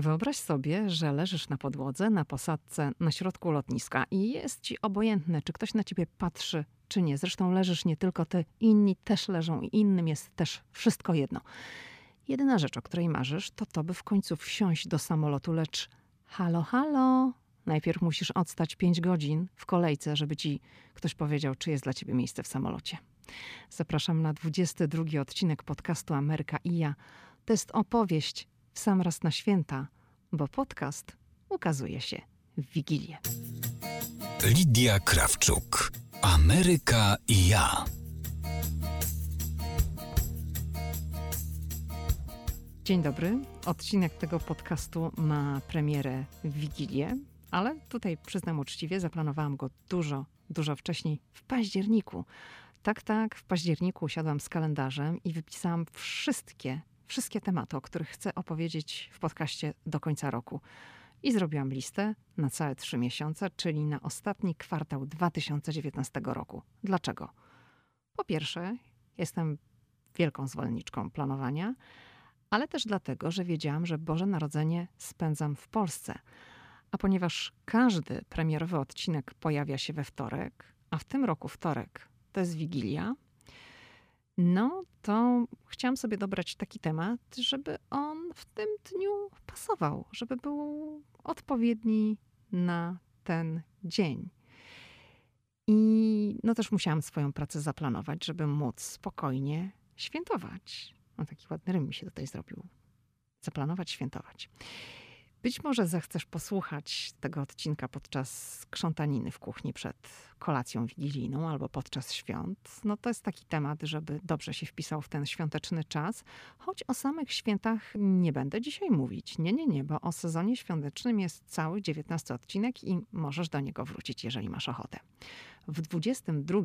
Wyobraź sobie, że leżysz na podłodze, na posadce, na środku lotniska i jest ci obojętne, czy ktoś na ciebie patrzy, czy nie. Zresztą leżysz nie tylko ty, inni też leżą i innym jest też wszystko jedno. Jedyna rzecz, o której marzysz, to to, by w końcu wsiąść do samolotu, lecz halo, halo, najpierw musisz odstać 5 godzin w kolejce, żeby ci ktoś powiedział, czy jest dla ciebie miejsce w samolocie. Zapraszam na 22 odcinek podcastu Ameryka i ja. To jest opowieść w sam raz na święta, bo podcast ukazuje się w Wigilię. Lidia Krawczuk. Ameryka i ja. Dzień dobry. Odcinek tego podcastu ma premierę w Wigilię, ale tutaj przyznam uczciwie, zaplanowałam go dużo, dużo wcześniej, w październiku. Tak, tak, w październiku usiadłam z kalendarzem i wypisałam wszystkie, wszystkie tematy, o których chcę opowiedzieć w podcaście do końca roku. I zrobiłam listę na całe trzy miesiące, czyli na ostatni kwartał 2019 roku. Dlaczego? Po pierwsze, jestem wielką zwolenniczką planowania, ale też dlatego, że wiedziałam, że Boże Narodzenie spędzam w Polsce. A ponieważ każdy premierowy odcinek pojawia się we wtorek, a w tym roku wtorek to jest Wigilia, no to chciałam sobie dobrać taki temat, żeby on w tym dniu pasował, żeby był odpowiedni na ten dzień. I no też musiałam swoją pracę zaplanować, żeby móc spokojnie świętować. No taki ładny rym mi się tutaj zrobił. Zaplanować, świętować. Być może zechcesz posłuchać tego odcinka podczas krzątaniny w kuchni przed kolacją wigilijną albo podczas świąt. No to jest taki temat, żeby dobrze się wpisał w ten świąteczny czas, choć o samych świętach nie będę dzisiaj mówić. Nie, nie, nie, bo o sezonie świątecznym jest cały 19 odcinek i możesz do niego wrócić, jeżeli masz ochotę. W 22,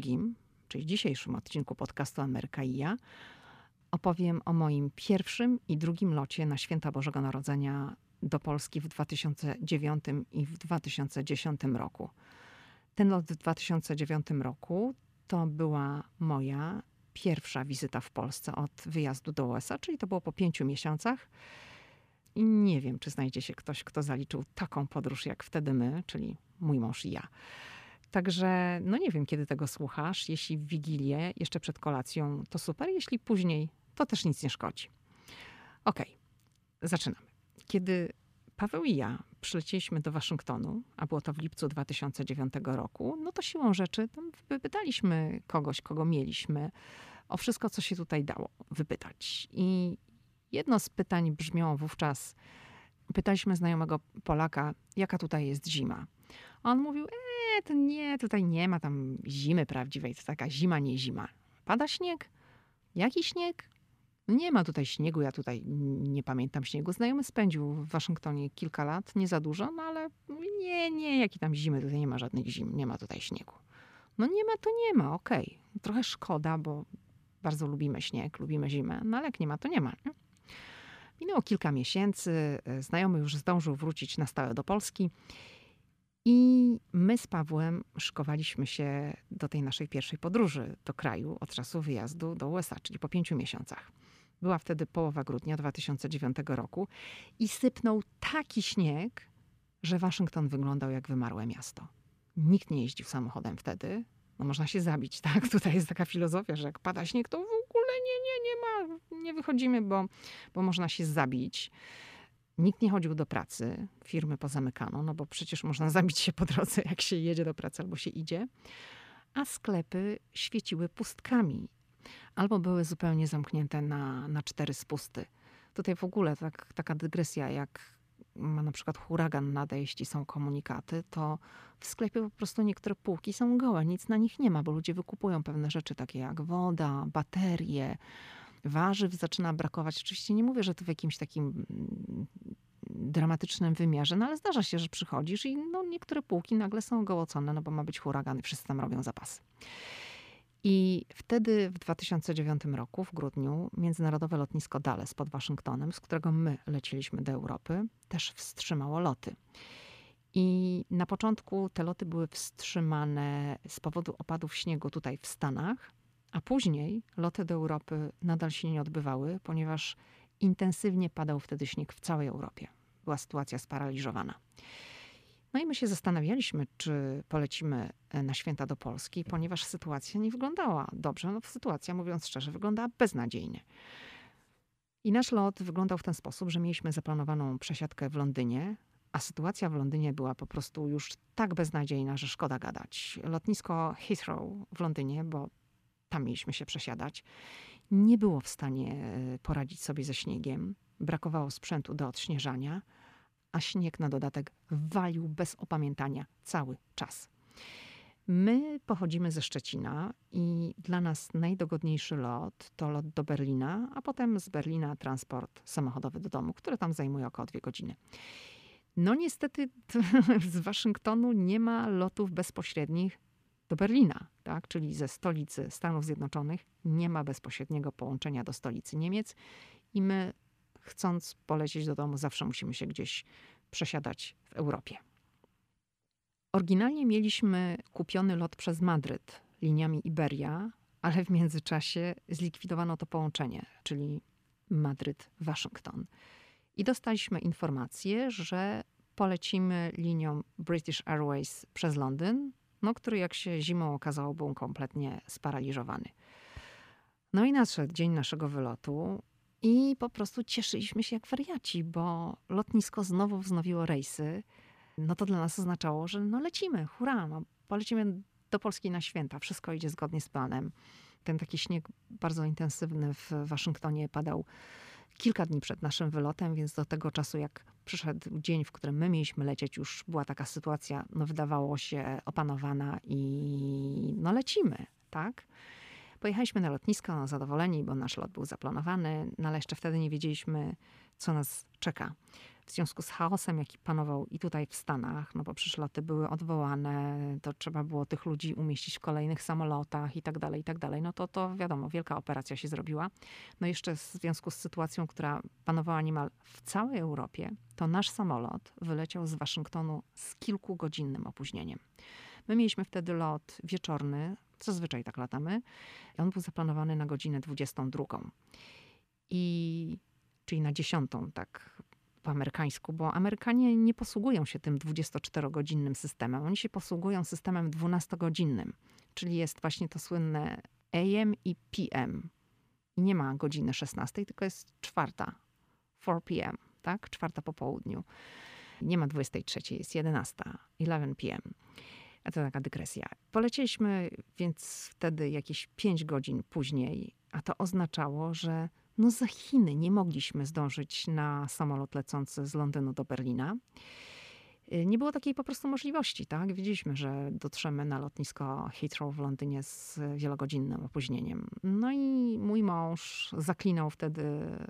czyli dzisiejszym odcinku podcastu Ameryka i ja, opowiem o moim pierwszym i drugim locie na święta Bożego Narodzenia do Polski w 2009 i w 2010 roku. Ten lot w 2009 roku to była moja pierwsza wizyta w Polsce od wyjazdu do USA, czyli to było po pięciu miesiącach. I nie wiem, czy znajdzie się ktoś, kto zaliczył taką podróż jak wtedy my, czyli mój mąż i ja. Także, no nie wiem, kiedy tego słuchasz. Jeśli w Wigilię, jeszcze przed kolacją, to super. Jeśli później, to też nic nie szkodzi. Okej, okay, zaczynamy. Kiedy Paweł i ja przylecieliśmy do Waszyngtonu, a było to w lipcu 2009 roku, no to siłą rzeczy tam wypytaliśmy kogoś, kogo mieliśmy, o wszystko, co się tutaj dało wypytać. I jedno z pytań brzmiało wówczas, pytaliśmy znajomego Polaka, jaka tutaj jest zima. On mówił, e, to nie, tutaj nie ma tam zimy prawdziwej, to taka zima, nie zima. Pada śnieg? Jaki śnieg? Nie ma tutaj śniegu, ja tutaj nie pamiętam śniegu. Znajomy spędził w Waszyngtonie kilka lat, nie za dużo, no ale nie, nie, jaki tam zimy, tutaj nie ma żadnych zim, nie ma tutaj śniegu. No nie ma, to nie ma, okej. Okay. Trochę szkoda, bo bardzo lubimy śnieg, lubimy zimę, no ale jak nie ma, to nie ma. Nie? Minęło kilka miesięcy, znajomy już zdążył wrócić na stałe do Polski i my z Pawłem szykowaliśmy się do tej naszej pierwszej podróży do kraju od czasu wyjazdu do USA, czyli po pięciu miesiącach. Była wtedy połowa grudnia 2009 roku i sypnął taki śnieg, że Waszyngton wyglądał jak wymarłe miasto. Nikt nie jeździł samochodem wtedy. No można się zabić, tak? Tutaj jest taka filozofia, że jak pada śnieg, to w ogóle nie, nie, nie ma, nie wychodzimy, bo, bo można się zabić. Nikt nie chodził do pracy, firmy pozamykano, no bo przecież można zabić się po drodze, jak się jedzie do pracy albo się idzie. A sklepy świeciły pustkami albo były zupełnie zamknięte na, na cztery spusty. Tutaj w ogóle tak, taka dygresja, jak ma na przykład huragan nadejść i są komunikaty, to w sklepie po prostu niektóre półki są gołe, nic na nich nie ma, bo ludzie wykupują pewne rzeczy takie jak woda, baterie, warzyw zaczyna brakować. Oczywiście nie mówię, że to w jakimś takim mm, dramatycznym wymiarze, no ale zdarza się, że przychodzisz i no, niektóre półki nagle są gołocone, no bo ma być huragan i wszyscy tam robią zapasy. I wtedy w 2009 roku, w grudniu, międzynarodowe lotnisko Dulles pod Waszyngtonem, z którego my leciliśmy do Europy, też wstrzymało loty. I na początku te loty były wstrzymane z powodu opadów śniegu tutaj w Stanach, a później loty do Europy nadal się nie odbywały, ponieważ intensywnie padał wtedy śnieg w całej Europie. była sytuacja sparaliżowana. No i my się zastanawialiśmy, czy polecimy e, na święta do Polski, ponieważ sytuacja nie wyglądała dobrze. No, sytuacja, mówiąc szczerze, wyglądała beznadziejnie. I nasz lot wyglądał w ten sposób, że mieliśmy zaplanowaną przesiadkę w Londynie, a sytuacja w Londynie była po prostu już tak beznadziejna, że szkoda gadać. Lotnisko Heathrow w Londynie, bo tam mieliśmy się przesiadać, nie było w stanie e, poradzić sobie ze śniegiem. Brakowało sprzętu do odśnieżania, a śnieg na dodatek walił bez opamiętania cały czas. My pochodzimy ze Szczecina i dla nas najdogodniejszy lot to lot do Berlina, a potem z Berlina transport samochodowy do domu, który tam zajmuje około dwie godziny. No niestety z Waszyngtonu nie ma lotów bezpośrednich do Berlina, tak? czyli ze stolicy Stanów Zjednoczonych nie ma bezpośredniego połączenia do stolicy Niemiec i my chcąc polecieć do domu zawsze musimy się gdzieś przesiadać w Europie. Oryginalnie mieliśmy kupiony lot przez Madryt liniami Iberia, ale w międzyczasie zlikwidowano to połączenie, czyli Madryt-Waszyngton. I dostaliśmy informację, że polecimy linią British Airways przez Londyn, no, który jak się zimą okazało był kompletnie sparaliżowany. No i nadszedł dzień naszego wylotu i po prostu cieszyliśmy się jak wariaci, bo lotnisko znowu wznowiło rejsy. No to dla nas oznaczało, że no lecimy, hurra, no, polecimy do Polski na święta, wszystko idzie zgodnie z planem. Ten taki śnieg bardzo intensywny w Waszyngtonie padał kilka dni przed naszym wylotem, więc do tego czasu, jak przyszedł dzień, w którym my mieliśmy lecieć, już była taka sytuacja, no wydawało się opanowana i no lecimy, tak? Pojechaliśmy na lotnisko, no zadowoleni, bo nasz lot był zaplanowany, no ale jeszcze wtedy nie wiedzieliśmy, co nas czeka w związku z chaosem, jaki panował i tutaj w Stanach, no bo przecież loty były odwołane, to trzeba było tych ludzi umieścić w kolejnych samolotach i tak dalej, i tak dalej. No to, to wiadomo, wielka operacja się zrobiła. No jeszcze w związku z sytuacją, która panowała niemal w całej Europie, to nasz samolot wyleciał z Waszyngtonu z kilkugodzinnym opóźnieniem. My mieliśmy wtedy lot wieczorny, zazwyczaj tak latamy. On był zaplanowany na godzinę 22. I czyli na dziesiątą, tak po amerykańsku, bo Amerykanie nie posługują się tym 24-godzinnym systemem. Oni się posługują systemem 12-godzinnym, czyli jest właśnie to słynne AM i PM. I nie ma godziny 16, tylko jest czwarta, 4 p.m., tak? Czwarta po południu. Nie ma 23, jest 11, 11 p.m. A to taka dygresja. Polecieliśmy więc wtedy jakieś 5 godzin później, a to oznaczało, że no za Chiny nie mogliśmy zdążyć na samolot lecący z Londynu do Berlina. Y, nie było takiej po prostu możliwości, tak? Wiedzieliśmy, że dotrzemy na lotnisko Heathrow w Londynie z wielogodzinnym opóźnieniem. No i mój mąż zaklinał wtedy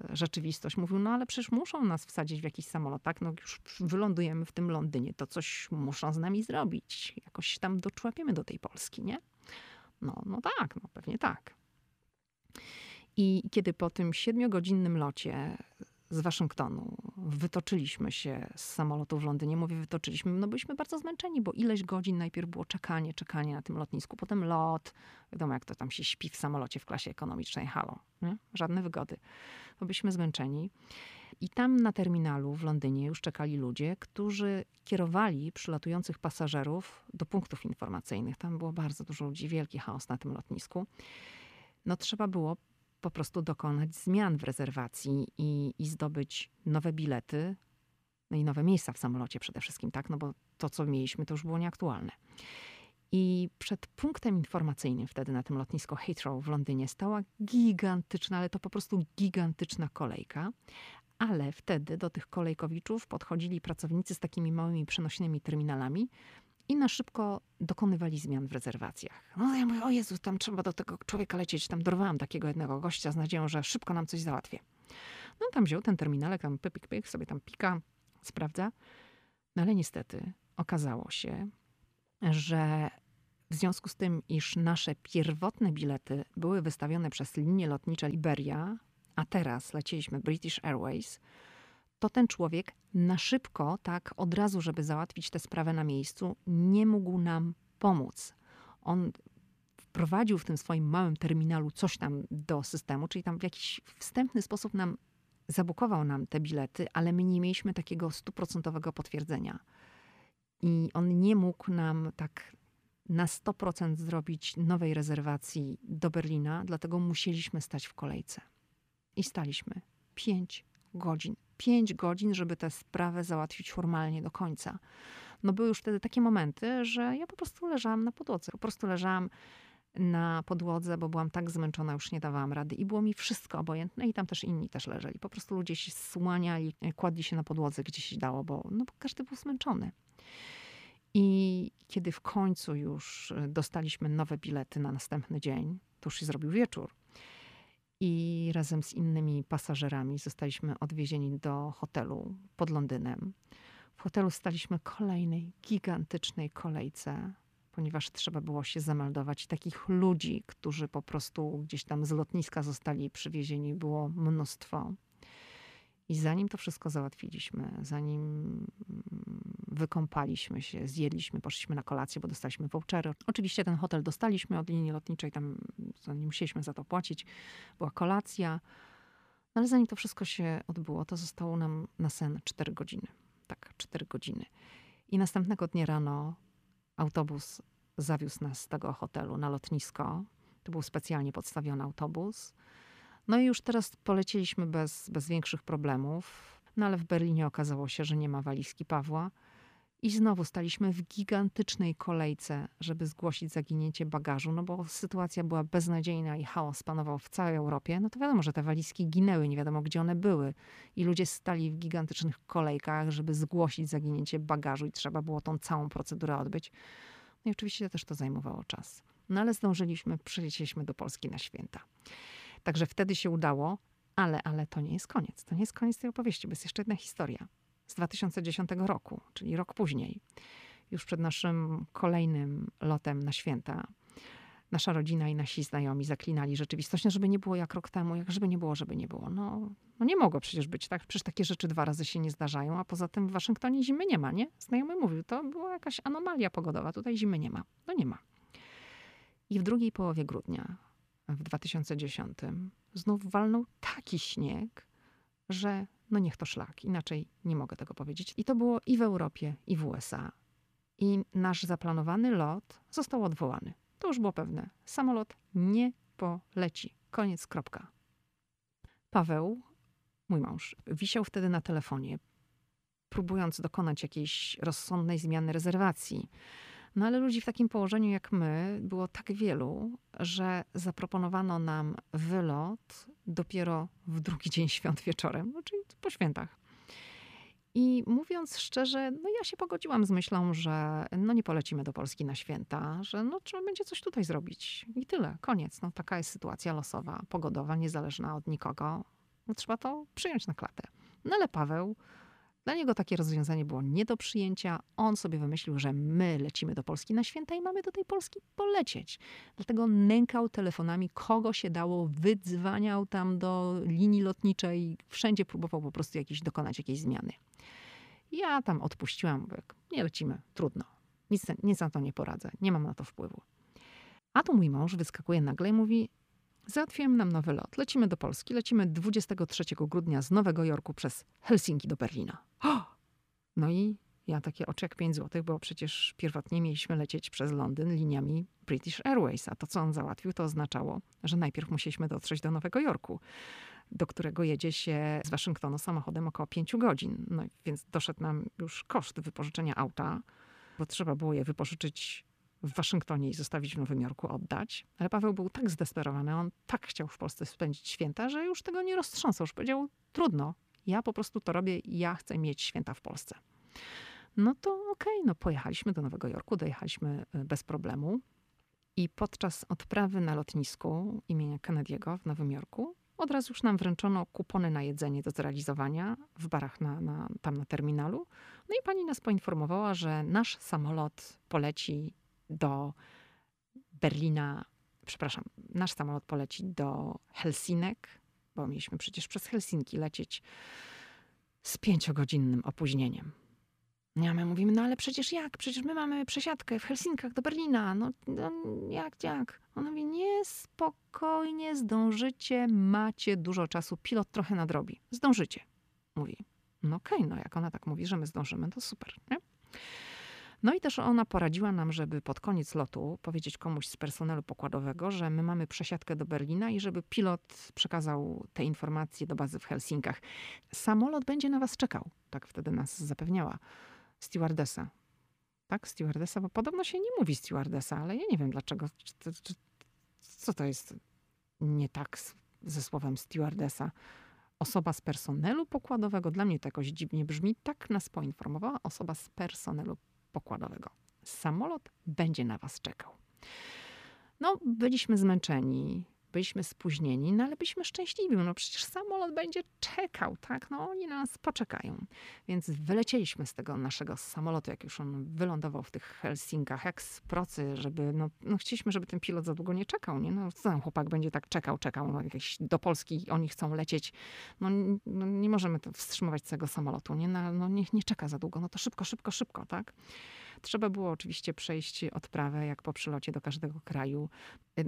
rzeczywistość. Mówił, no ale przecież muszą nas wsadzić w jakiś samolot, tak? No już wylądujemy w tym Londynie, to coś muszą z nami zrobić. Jakoś tam doczłapiemy do tej Polski, nie? No, no tak, no pewnie tak. I kiedy po tym siedmiogodzinnym locie z Waszyngtonu wytoczyliśmy się z samolotu w Londynie, mówię wytoczyliśmy, no byliśmy bardzo zmęczeni, bo ileś godzin najpierw było czekanie, czekanie na tym lotnisku, potem lot, wiadomo jak to tam się śpi w samolocie w klasie ekonomicznej, halo, nie? żadne wygody. To byliśmy zmęczeni. I tam na terminalu w Londynie już czekali ludzie, którzy kierowali przylatujących pasażerów do punktów informacyjnych. Tam było bardzo dużo ludzi, wielki chaos na tym lotnisku. No trzeba było po prostu dokonać zmian w rezerwacji i, i zdobyć nowe bilety, no i nowe miejsca w samolocie przede wszystkim, tak? No bo to, co mieliśmy, to już było nieaktualne. I przed punktem informacyjnym wtedy na tym lotnisku Heathrow w Londynie stała gigantyczna, ale to po prostu gigantyczna kolejka. Ale wtedy do tych kolejkowiczów podchodzili pracownicy z takimi małymi przenośnymi terminalami, i na szybko dokonywali zmian w rezerwacjach. No ja mówię, o Jezu, tam trzeba do tego człowieka lecieć. Tam dorwałam takiego jednego gościa z nadzieją, że szybko nam coś załatwię. No tam wziął ten terminalek, tam pyk, pyk, sobie tam pika, sprawdza. No ale niestety okazało się, że w związku z tym, iż nasze pierwotne bilety były wystawione przez linie lotnicze Liberia, a teraz lecieliśmy British Airways, to ten człowiek na szybko, tak od razu, żeby załatwić tę sprawę na miejscu, nie mógł nam pomóc. On wprowadził w tym swoim małym terminalu coś tam do systemu, czyli tam w jakiś wstępny sposób nam zabukował nam te bilety, ale my nie mieliśmy takiego stuprocentowego potwierdzenia. I on nie mógł nam tak na 100% zrobić nowej rezerwacji do Berlina, dlatego musieliśmy stać w kolejce. I staliśmy pięć godzin. Pięć godzin, żeby tę sprawę załatwić formalnie do końca. No były już wtedy takie momenty, że ja po prostu leżałam na podłodze. Po prostu leżałam na podłodze, bo byłam tak zmęczona, już nie dawałam rady i było mi wszystko obojętne i tam też inni też leżeli. Po prostu ludzie się słaniali, kładli się na podłodze, gdzie się dało, bo, no, bo każdy był zmęczony. I kiedy w końcu już dostaliśmy nowe bilety na następny dzień, to już się zrobił wieczór. I razem z innymi pasażerami zostaliśmy odwiezieni do hotelu pod Londynem. W hotelu staliśmy kolejnej gigantycznej kolejce ponieważ trzeba było się zameldować. Takich ludzi, którzy po prostu gdzieś tam z lotniska zostali przywiezieni, było mnóstwo. I zanim to wszystko załatwiliśmy, zanim wykąpaliśmy się, zjedliśmy, poszliśmy na kolację, bo dostaliśmy vouchery. Oczywiście ten hotel dostaliśmy od linii lotniczej, tam nie musieliśmy za to płacić. Była kolacja. No ale zanim to wszystko się odbyło, to zostało nam na sen 4 godziny. Tak, 4 godziny. I następnego dnia rano autobus zawiózł nas z tego hotelu na lotnisko. To był specjalnie podstawiony autobus. No i już teraz polecieliśmy bez, bez większych problemów. No ale w Berlinie okazało się, że nie ma walizki Pawła. I znowu staliśmy w gigantycznej kolejce, żeby zgłosić zaginięcie bagażu, no bo sytuacja była beznadziejna i chaos panował w całej Europie. No to wiadomo, że te walizki ginęły, nie wiadomo gdzie one były. I ludzie stali w gigantycznych kolejkach, żeby zgłosić zaginięcie bagażu i trzeba było tą całą procedurę odbyć. No i oczywiście też to zajmowało czas. No ale zdążyliśmy, przylecieliśmy do Polski na święta. Także wtedy się udało, ale, ale to nie jest koniec. To nie jest koniec tej opowieści, bo jest jeszcze jedna historia z 2010 roku, czyli rok później, już przed naszym kolejnym lotem na święta, nasza rodzina i nasi znajomi zaklinali rzeczywistość, no, żeby nie było jak rok temu, jak żeby nie było, żeby nie było. No, no nie mogło przecież być tak. Przecież takie rzeczy dwa razy się nie zdarzają, a poza tym w Waszyngtonie zimy nie ma, nie? Znajomy mówił, to była jakaś anomalia pogodowa, tutaj zimy nie ma. No nie ma. I w drugiej połowie grudnia w 2010 znów walnął taki śnieg, że no niech to szlak, inaczej nie mogę tego powiedzieć. I to było i w Europie, i w USA. I nasz zaplanowany lot został odwołany. To już było pewne. Samolot nie poleci. Koniec, kropka. Paweł, mój mąż, wisiał wtedy na telefonie, próbując dokonać jakiejś rozsądnej zmiany rezerwacji. No ale ludzi w takim położeniu jak my było tak wielu, że zaproponowano nam wylot dopiero w drugi dzień świąt wieczorem, no, czyli po świętach. I mówiąc szczerze, no ja się pogodziłam z myślą, że no nie polecimy do Polski na święta, że no trzeba będzie coś tutaj zrobić. I tyle, koniec. No taka jest sytuacja losowa, pogodowa, niezależna od nikogo. No trzeba to przyjąć na klatę. No ale Paweł dla niego takie rozwiązanie było nie do przyjęcia. On sobie wymyślił, że my lecimy do Polski na święta i mamy do tej Polski polecieć. Dlatego nękał telefonami, kogo się dało, wydzwaniał tam do linii lotniczej, wszędzie próbował po prostu jakieś, dokonać jakiejś zmiany. Ja tam odpuściłam, mówię, nie lecimy, trudno. Nic, nic na to nie poradzę, nie mam na to wpływu. A tu mój mąż wyskakuje nagle i mówi, Załatwiłem nam nowy lot. Lecimy do Polski. Lecimy 23 grudnia z Nowego Jorku przez Helsinki do Berlina. No i ja takie oczy jak 5 złotych, bo przecież pierwotnie mieliśmy lecieć przez Londyn liniami British Airways, a to, co on załatwił, to oznaczało, że najpierw musieliśmy dotrzeć do Nowego Jorku, do którego jedzie się z Waszyngtonu samochodem około 5 godzin. No więc doszedł nam już koszt wypożyczenia auta, bo trzeba było je wypożyczyć w Waszyngtonie i zostawić w Nowym Jorku, oddać. Ale Paweł był tak zdesperowany, on tak chciał w Polsce spędzić święta, że już tego nie roztrząsał. Już powiedział, trudno, ja po prostu to robię, ja chcę mieć święta w Polsce. No to okej, okay, no pojechaliśmy do Nowego Jorku, dojechaliśmy e, bez problemu. I podczas odprawy na lotnisku imienia Kennedy'ego w Nowym Jorku od razu już nam wręczono kupony na jedzenie do zrealizowania w barach na, na, tam na terminalu. No i pani nas poinformowała, że nasz samolot poleci do Berlina, przepraszam, nasz samolot poleci do Helsinek, bo mieliśmy przecież przez Helsinki lecieć z pięciogodzinnym opóźnieniem. Nie, my mówimy, no ale przecież jak? Przecież my mamy przesiadkę w Helsinkach do Berlina. No, no jak, jak? Ona mówi, nie, spokojnie, zdążycie, macie dużo czasu, pilot trochę nadrobi. Zdążycie, mówi. No okej, okay, no jak ona tak mówi, że my zdążymy, to super, nie? No i też ona poradziła nam, żeby pod koniec lotu powiedzieć komuś z personelu pokładowego, że my mamy przesiadkę do Berlina i żeby pilot przekazał te informacje do bazy w Helsinkach. Samolot będzie na was czekał, tak wtedy nas zapewniała stewardesa. Tak, stewardesa, bo podobno się nie mówi stewardesa, ale ja nie wiem dlaczego. Czy, czy, co to jest nie tak ze słowem stewardesa? Osoba z personelu pokładowego, dla mnie to jakoś dziwnie brzmi, tak nas poinformowała osoba z personelu pokładowego. Samolot będzie na was czekał. No, byliśmy zmęczeni, byliśmy spóźnieni, no ale byliśmy szczęśliwi, no przecież samolot będzie czekał, tak? No oni na nas poczekają. Więc wylecieliśmy z tego naszego samolotu, jak już on wylądował w tych Helsinkach, jak z procy, żeby, no, no chcieliśmy, żeby ten pilot za długo nie czekał, nie? No co chłopak będzie tak czekał, czekał, no jakieś do Polski oni chcą lecieć, no, no nie możemy wstrzymywać całego samolotu, nie? No, no niech nie czeka za długo, no to szybko, szybko, szybko, tak? Trzeba było oczywiście przejść odprawę, jak po przylocie do każdego kraju.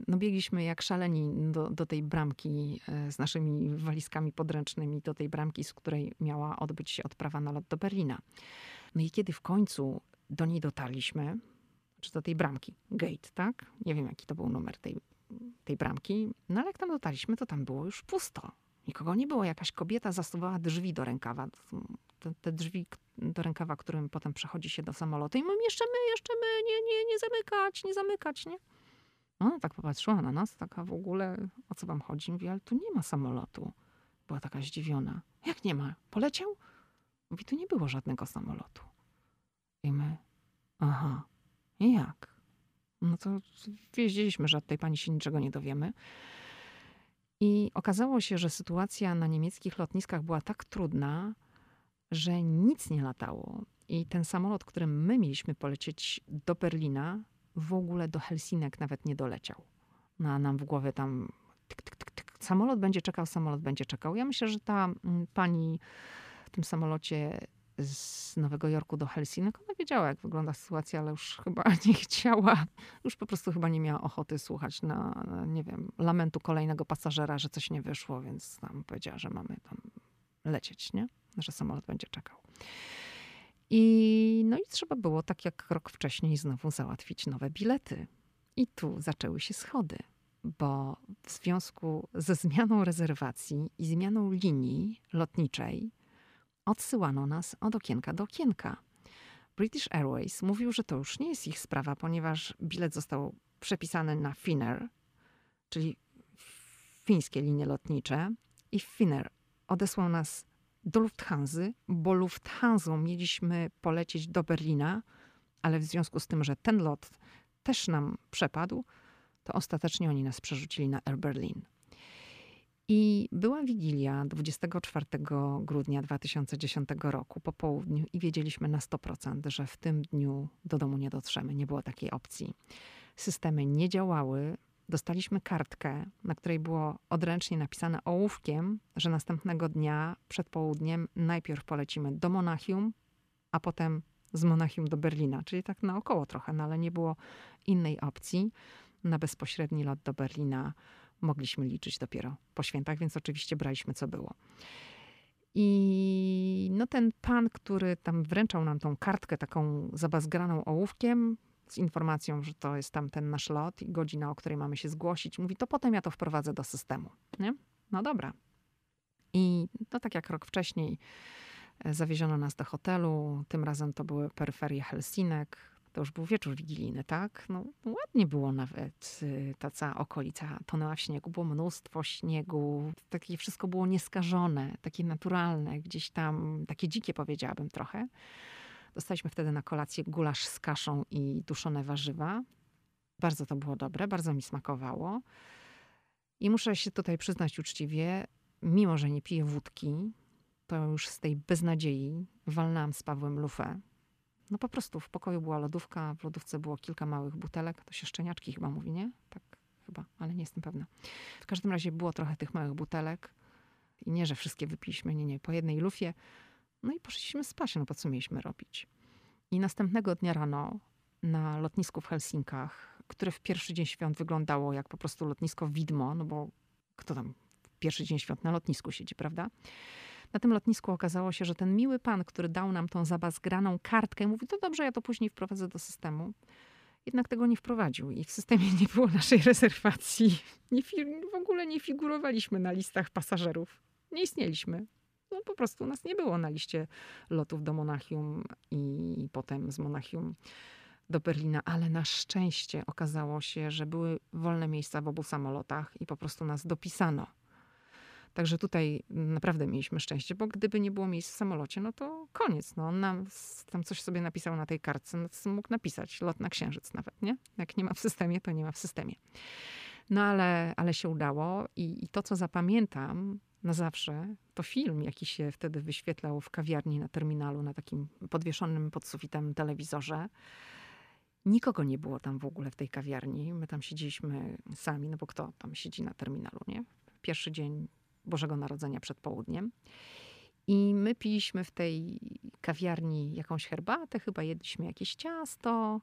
No biegliśmy jak szaleni do, do tej bramki e, z naszymi walizkami podręcznymi, do tej bramki, z której miała odbyć się odprawa na lot do Berlina. No i kiedy w końcu do niej dotarliśmy, czy do tej bramki, gate, tak? Nie wiem, jaki to był numer tej, tej bramki, no ale jak tam dotarliśmy, to tam było już pusto. Nikogo nie było. Jakaś kobieta zasuwała drzwi do rękawa. Te, te, drzwi do rękawa, którym potem przechodzi się do samolotu. I mówię, jeszcze my, jeszcze my, nie, nie, nie zamykać, nie zamykać, nie? Ona tak popatrzyła na nas, taka w ogóle, o co wam chodzi? Mówi, ale tu nie ma samolotu. Była taka zdziwiona. Jak nie ma? Poleciał? Mówi, tu nie było żadnego samolotu. I my, aha, i jak? No to wiedzieliśmy, że od tej pani się niczego nie dowiemy. I okazało się, że sytuacja na niemieckich lotniskach była tak trudna, że nic nie latało. I ten samolot, którym my mieliśmy polecieć do Berlina, w ogóle do Helsinek nawet nie doleciał. No, a nam w głowie tam tyk, tyk, tyk, tyk. samolot będzie czekał, samolot będzie czekał. Ja myślę, że ta mm, pani w tym samolocie z Nowego Jorku do Helsinek, ona wiedziała, jak wygląda sytuacja, ale już chyba nie chciała, już po prostu chyba nie miała ochoty słuchać na, nie wiem, lamentu kolejnego pasażera, że coś nie wyszło, więc tam powiedziała, że mamy tam lecieć, nie? Że samolot będzie czekał. I, no i trzeba było, tak jak rok wcześniej, znowu załatwić nowe bilety. I tu zaczęły się schody, bo w związku ze zmianą rezerwacji i zmianą linii lotniczej odsyłano nas od okienka do okienka. British Airways mówił, że to już nie jest ich sprawa, ponieważ bilet został przepisany na Finnair, czyli fińskie linie lotnicze, i Finnair odesłał nas do Lufthansa, bo Lufthansa mieliśmy polecieć do Berlina, ale w związku z tym, że ten lot też nam przepadł, to ostatecznie oni nas przerzucili na Air Berlin. I była Wigilia 24 grudnia 2010 roku po południu i wiedzieliśmy na 100%, że w tym dniu do domu nie dotrzemy. Nie było takiej opcji. Systemy nie działały. Dostaliśmy kartkę, na której było odręcznie napisane ołówkiem, że następnego dnia przed południem najpierw polecimy do Monachium, a potem z Monachium do Berlina, czyli tak naokoło trochę, no ale nie było innej opcji na bezpośredni lot do Berlina mogliśmy liczyć dopiero po świętach, więc oczywiście braliśmy co było. I no ten pan, który tam wręczał nam tą kartkę taką zabazgraną ołówkiem z informacją, że to jest tam ten nasz lot i godzina, o której mamy się zgłosić, mówi, to potem ja to wprowadzę do systemu. Nie? No dobra. I no tak jak rok wcześniej e, zawieziono nas do hotelu, tym razem to były peryferie Helsinek, to już był wieczór wigilijny, tak? No, ładnie było nawet. Y, ta cała okolica tonęła w śniegu, było mnóstwo śniegu. Takie wszystko było nieskażone, takie naturalne, gdzieś tam, takie dzikie powiedziałabym trochę. Dostaliśmy wtedy na kolację gulasz z kaszą i duszone warzywa. Bardzo to było dobre, bardzo mi smakowało. I muszę się tutaj przyznać uczciwie, mimo że nie piję wódki, to już z tej beznadziei walnęłam z Pawłem lufę no po prostu w pokoju była lodówka, w lodówce było kilka małych butelek, to się szczeniaczki chyba mówi, nie? Tak chyba, ale nie jestem pewna. W każdym razie było trochę tych małych butelek i nie, że wszystkie wypiliśmy, nie, nie, po jednej lufie. No i poszliśmy spać, no po co mieliśmy robić? I następnego dnia rano na lotnisku w Helsinkach, które w pierwszy dzień świąt wyglądało jak po prostu lotnisko widmo, no bo kto tam pierwszy dzień świąt na lotnisku siedzi, prawda? Na tym lotnisku okazało się, że ten miły pan, który dał nam tą zabazgraną kartkę, mówi, to dobrze, ja to później wprowadzę do systemu. Jednak tego nie wprowadził i w systemie nie było naszej rezerwacji. Nie, w ogóle nie figurowaliśmy na listach pasażerów. Nie istnieliśmy. No, po prostu nas nie było na liście lotów do Monachium i potem z Monachium do Berlina, ale na szczęście okazało się, że były wolne miejsca w obu samolotach i po prostu nas dopisano. Także tutaj naprawdę mieliśmy szczęście, bo gdyby nie było miejsc w samolocie, no to koniec. No, on nam tam coś sobie napisał na tej kartce, no, mógł napisać lot na księżyc nawet, nie? Jak nie ma w systemie, to nie ma w systemie. No ale, ale się udało i, i to, co zapamiętam na zawsze, to film, jaki się wtedy wyświetlał w kawiarni na terminalu, na takim podwieszonym pod sufitem telewizorze. Nikogo nie było tam w ogóle w tej kawiarni. My tam siedzieliśmy sami, no bo kto tam siedzi na terminalu, nie? Pierwszy dzień Bożego Narodzenia przed południem. I my piliśmy w tej kawiarni jakąś herbatę, chyba jedliśmy jakieś ciasto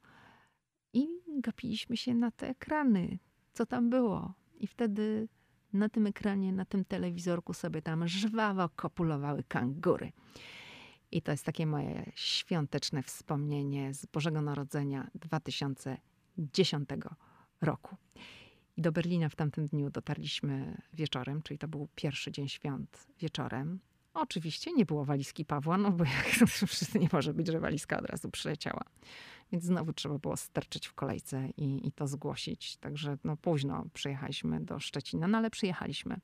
i gapiliśmy się na te ekrany, co tam było. I wtedy na tym ekranie, na tym telewizorku sobie tam żwawo kopulowały kangury. I to jest takie moje świąteczne wspomnienie z Bożego Narodzenia 2010 roku. Do Berlina w tamtym dniu dotarliśmy wieczorem, czyli to był pierwszy dzień świąt wieczorem. Oczywiście nie było walizki Pawła, no bo jak nie może być, że walizka od razu przyleciała. Więc znowu trzeba było sterczyć w kolejce i, i to zgłosić. Także no, późno przyjechaliśmy do Szczecina, no ale przyjechaliśmy.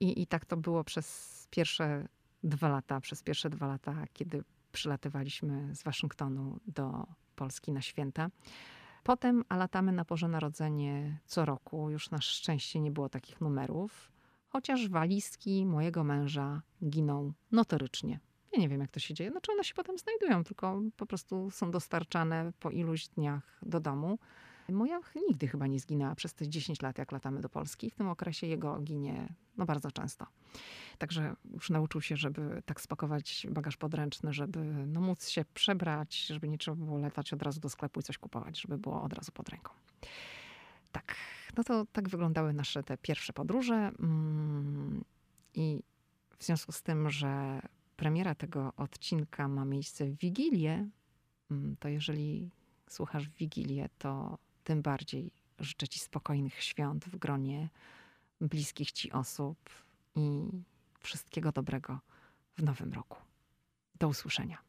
I, I tak to było przez pierwsze dwa lata, przez pierwsze dwa lata, kiedy przylatywaliśmy z Waszyngtonu do Polski na święta. Potem, a latamy na Boże Narodzenie co roku. Już na szczęście nie było takich numerów. Chociaż walizki mojego męża giną notorycznie. Ja nie wiem, jak to się dzieje. Znaczy one się potem znajdują, tylko po prostu są dostarczane po iluś dniach do domu. Moja nigdy chyba nie zginęła przez te 10 lat, jak latamy do Polski. W tym okresie jego ginie no, bardzo często. Także już nauczył się, żeby tak spakować bagaż podręczny, żeby no, móc się przebrać, żeby nie trzeba było latać od razu do sklepu i coś kupować, żeby było od razu pod ręką. Tak, no to tak wyglądały nasze te pierwsze podróże. Mm, I w związku z tym, że premiera tego odcinka ma miejsce w Wigilię, mm, to jeżeli słuchasz w Wigilię, to tym bardziej życzę Ci spokojnych świąt w gronie bliskich Ci osób i wszystkiego dobrego w nowym roku. Do usłyszenia.